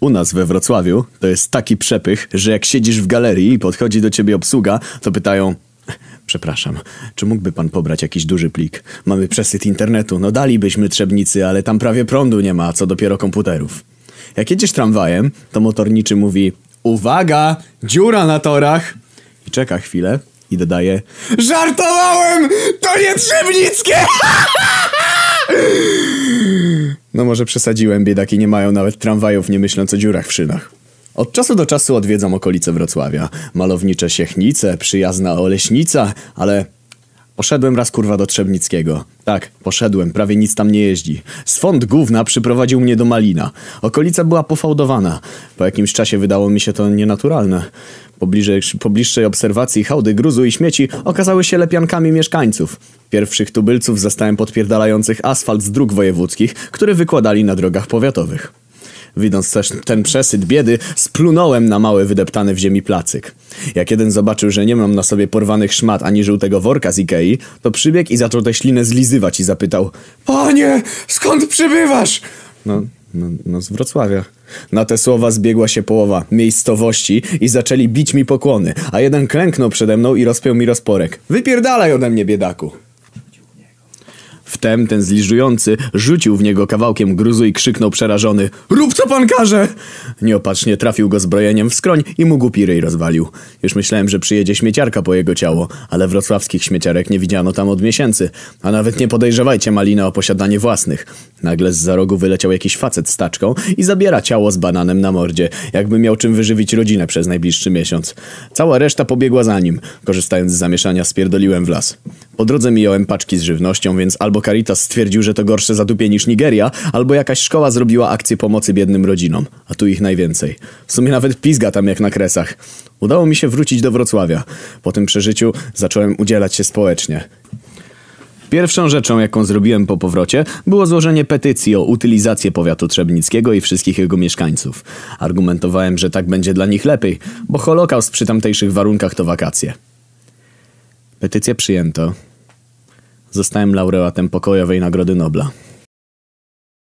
U nas we Wrocławiu to jest taki przepych, że jak siedzisz w galerii i podchodzi do ciebie obsługa, to pytają... Przepraszam, czy mógłby pan pobrać jakiś duży plik? Mamy przesyt internetu, no dalibyśmy trzebnicy, ale tam prawie prądu nie ma, co dopiero komputerów. Jak jedziesz tramwajem, to motorniczy mówi Uwaga, dziura na torach! I czeka chwilę i dodaje Żartowałem! To nie Trzebnickie! No może przesadziłem, biedaki nie mają nawet tramwajów, nie myśląc o dziurach w szynach. Od czasu do czasu odwiedzam okolice Wrocławia. Malownicze Siechnice, przyjazna Oleśnica, ale... Poszedłem raz kurwa do Trzebnickiego. Tak, poszedłem, prawie nic tam nie jeździ. Swąd gówna przyprowadził mnie do Malina. Okolica była pofałdowana. Po jakimś czasie wydało mi się to nienaturalne. Po, bliżej, po bliższej obserwacji hałdy gruzu i śmieci okazały się lepiankami mieszkańców. Pierwszych tubylców zastałem podpierdalających asfalt z dróg wojewódzkich, które wykładali na drogach powiatowych. Widząc też ten przesyt biedy, splunąłem na mały wydeptany w ziemi placyk. Jak jeden zobaczył, że nie mam na sobie porwanych szmat ani żółtego worka z Ikei, to przybiegł i zaczął tę ślinę zlizywać i zapytał Panie, skąd przybywasz? No, no, no z Wrocławia. Na te słowa zbiegła się połowa miejscowości i zaczęli bić mi pokłony, a jeden klęknął przede mną i rozpiął mi rozporek. Wypierdalaj ode mnie, biedaku! Wtem ten zliżujący rzucił w niego kawałkiem gruzu i krzyknął przerażony Rób co pan każe! Nieopatrznie trafił go zbrojeniem w skroń i mu głupi ryj rozwalił. Już myślałem, że przyjedzie śmieciarka po jego ciało, ale wrocławskich śmieciarek nie widziano tam od miesięcy. A nawet nie podejrzewajcie Malina o posiadanie własnych. Nagle z za rogu wyleciał jakiś facet z taczką i zabiera ciało z bananem na mordzie, jakby miał czym wyżywić rodzinę przez najbliższy miesiąc. Cała reszta pobiegła za nim. Korzystając z zamieszania spierdoliłem w las. Po drodze mijałem paczki z żywnością, więc albo Caritas stwierdził, że to gorsze zadupie niż Nigeria, albo jakaś szkoła zrobiła akcję pomocy biednym rodzinom, a tu ich najwięcej. W sumie nawet pizga tam jak na kresach. Udało mi się wrócić do Wrocławia. Po tym przeżyciu zacząłem udzielać się społecznie. Pierwszą rzeczą, jaką zrobiłem po powrocie, było złożenie petycji o utylizację powiatu trzebnickiego i wszystkich jego mieszkańców. Argumentowałem, że tak będzie dla nich lepiej, bo holokaust przy tamtejszych warunkach to wakacje. Petycję przyjęto. Zostałem laureatem pokojowej Nagrody Nobla.